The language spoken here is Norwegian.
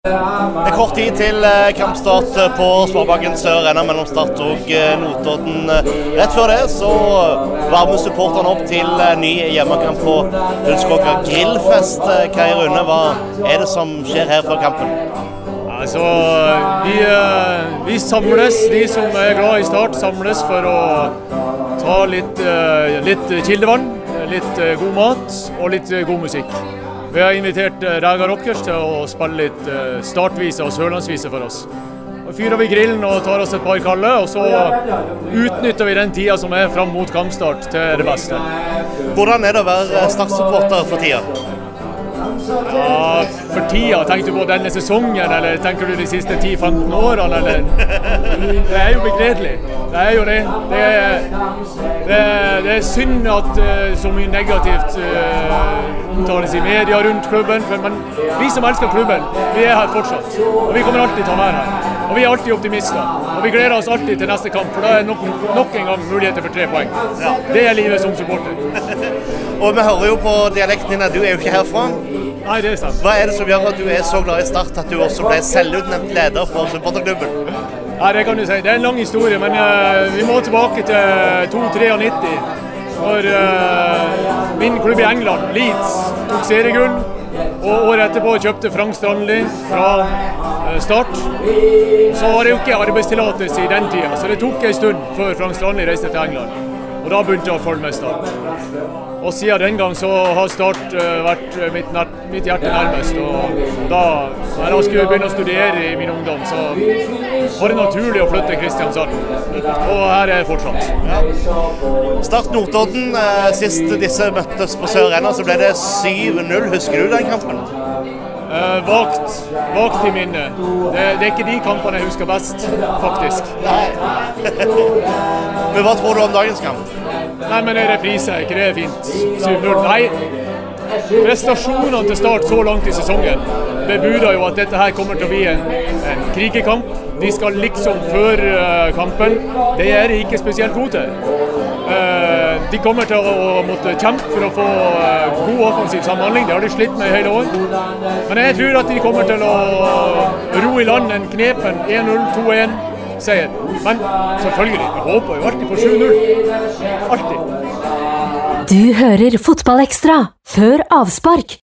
Det er kort tid til eh, kampstart eh, på Sparebanken Sør Arena mellom Start og eh, Notodden. Rett før det så varmer supporterne opp til ny hjemmekamp på Ullskåka grillfest. Kai Rune, hva er det som skjer her før kampen? Altså, vi, vi, samles, de som er glad i Start, samles for å ta litt, litt kildevann, litt god mat og litt god musikk. Vi har invitert eh, Ræga Rockers til å spille litt eh, startvise og sørlandsvise for oss. Da fyrer vi grillen og tar oss et par kalde, og så utnytter vi den tida som er fram mot kampstart til det beste. Hvordan er det å være Start-supporter for tida? Ja, For tida, tenker du på denne sesongen, eller tenker du de siste 10-15 årene, eller? Det er jo begredelig. Det er jo det. Det er, det er, det er synd at så mye negativt uh, omtales i media rundt klubben. Men vi som elsker klubben, vi er her fortsatt. Og vi kommer alltid til å være her. Og vi er alltid optimister. Og vi gleder oss alltid til neste kamp, for da er nok, nok en gang muligheter for tre poeng. Ja. Det er livet som supporter. og vi hører jo på dialekten din at du er jo ikke herfra. Nei, det er sant. Hva er det som gjør at du er så glad i Start at du også ble selvutnevnt leder for supporterklubben? Nei, Det kan du si. Det er en lang historie, men uh, vi må tilbake til 2-93. Når uh, min klubb i England, Leeds, tok seriegull. Og året etterpå kjøpte Frank Strandli fra uh, Start. Så var det jo ikke arbeidstillatelse i den tida, så det tok en stund før Frank Strandli reiste til England. Og da begynte jeg å følge med Start. Og siden den gang så har Start uh, vært eh, mitt, mitt, hjerte nærmest. Og da da jeg skulle begynne å studere i min ungdom, så var det naturlig å flytte til Kristiansand. Og her er jeg fortsatt. Ja. Start Notodden. Uh, sist disse møttes på Sør Arena, så ble det 7-0. Husker du den kampen? Uh, vagt, vagt i minnet. Det, det, er ikke de kampene jeg husker best, faktisk. Nei. Men hva tror du om dagens kamp? Nei, men reprise, er ikke det fint? 7-0. Nei, prestasjonene til Start så langt i sesongen bebuder jo at dette her kommer til å bli en, en krigerkamp. De skal liksom føre uh, kampen. Det er de ikke spesielt gode til. Uh, de kommer til å måtte kjempe for å få uh, god offensiv samhandling. Det har de slitt med i hele år. Men jeg tror at de kommer til å ro i land en knepen 1-0, 2-1 seier. Men selvfølgelig, jeg håper jo alltid på 7-0. Alltid. Du hører Fotballekstra før avspark